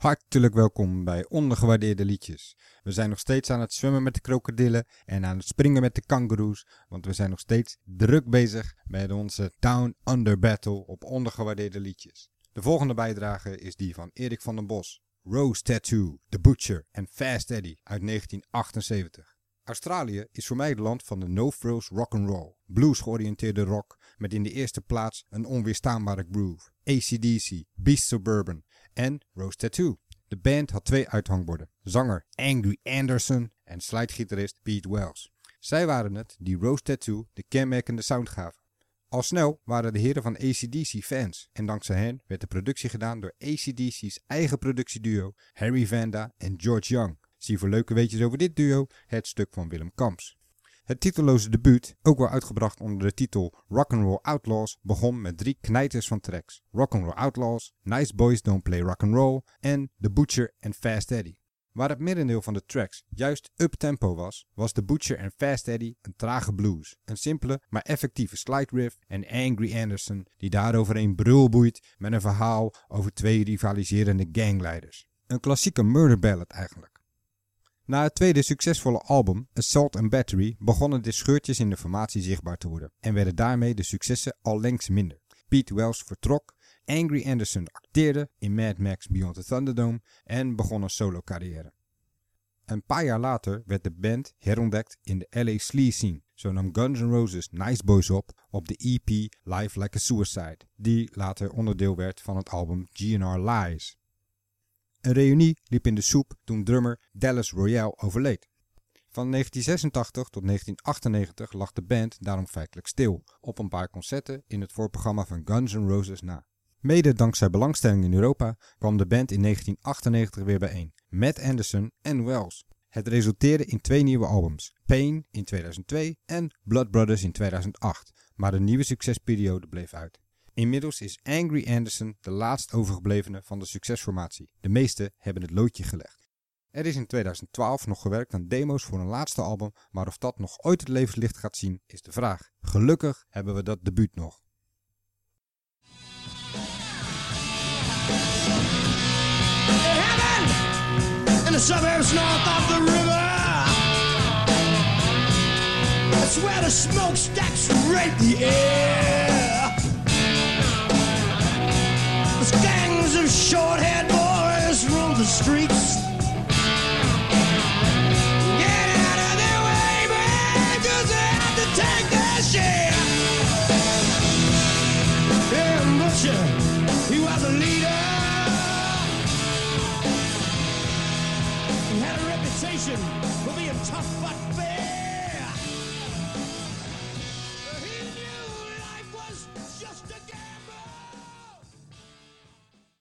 Hartelijk welkom bij Ondergewaardeerde Liedjes. We zijn nog steeds aan het zwemmen met de krokodillen en aan het springen met de kangoeroes, want we zijn nog steeds druk bezig met onze Down Under Battle op Ondergewaardeerde Liedjes. De volgende bijdrage is die van Erik van den Bos, Rose Tattoo, The Butcher en Fast Eddie uit 1978. Australië is voor mij het land van de no-frills rock'n'roll. Blues georiënteerde rock met in de eerste plaats een onweerstaanbare groove. ACDC, Beast Suburban en Rose Tattoo. De band had twee uithangborden. Zanger Angry Anderson en slidegitarist Pete Wells. Zij waren het die Rose Tattoo de kenmerkende sound gaven. Al snel waren de heren van ACDC fans en dankzij hen werd de productie gedaan door ACDC's eigen productieduo Harry Vanda en George Young. Zie voor leuke weetjes over dit duo het stuk van Willem Kamps. Het titelloze debuut, ook wel uitgebracht onder de titel Rock'n'Roll Outlaws, begon met drie knijters van tracks. Rock'n'Roll Outlaws, Nice Boys Don't Play Rock'n'Roll en The Butcher and Fast Eddie. Waar het merendeel van de tracks juist up-tempo was, was The Butcher en Fast Eddie een trage blues. Een simpele, maar effectieve slide riff en Angry Anderson die daaroverheen brul boeit met een verhaal over twee rivaliserende gangleiders. Een klassieke murder ballad eigenlijk. Na het tweede succesvolle album, Assault and Battery, begonnen de scheurtjes in de formatie zichtbaar te worden en werden daarmee de successen al längst minder. Pete Wells vertrok, Angry Anderson acteerde in Mad Max Beyond the Thunderdome en begon een solo carrière. Een paar jaar later werd de band herontdekt in de LA Slee scene. Zo nam Guns N' Roses Nice Boys op op de EP Live Like a Suicide, die later onderdeel werd van het album GNR Lies. Een reunie liep in de soep toen drummer Dallas Royale overleed. Van 1986 tot 1998 lag de band daarom feitelijk stil, op een paar concerten in het voorprogramma van Guns N' Roses na. Mede dankzij belangstelling in Europa kwam de band in 1998 weer bijeen, met Anderson en Wells. Het resulteerde in twee nieuwe albums, Pain in 2002 en Blood Brothers in 2008, maar de nieuwe succesperiode bleef uit. Inmiddels is Angry Anderson de laatst overgeblevene van de succesformatie. De meeste hebben het loodje gelegd. Er is in 2012 nog gewerkt aan demo's voor een laatste album, maar of dat nog ooit het levenslicht gaat zien, is de vraag. Gelukkig hebben we dat debuut nog. in the suburbs north of the river. That's where the smokestacks rent the air. There's gangs of short-haired boys roam the streets. Get out of their way, man, 'cause they have to take their share. Yeah, Butcher, he was a leader. He had a reputation for being tough but fair.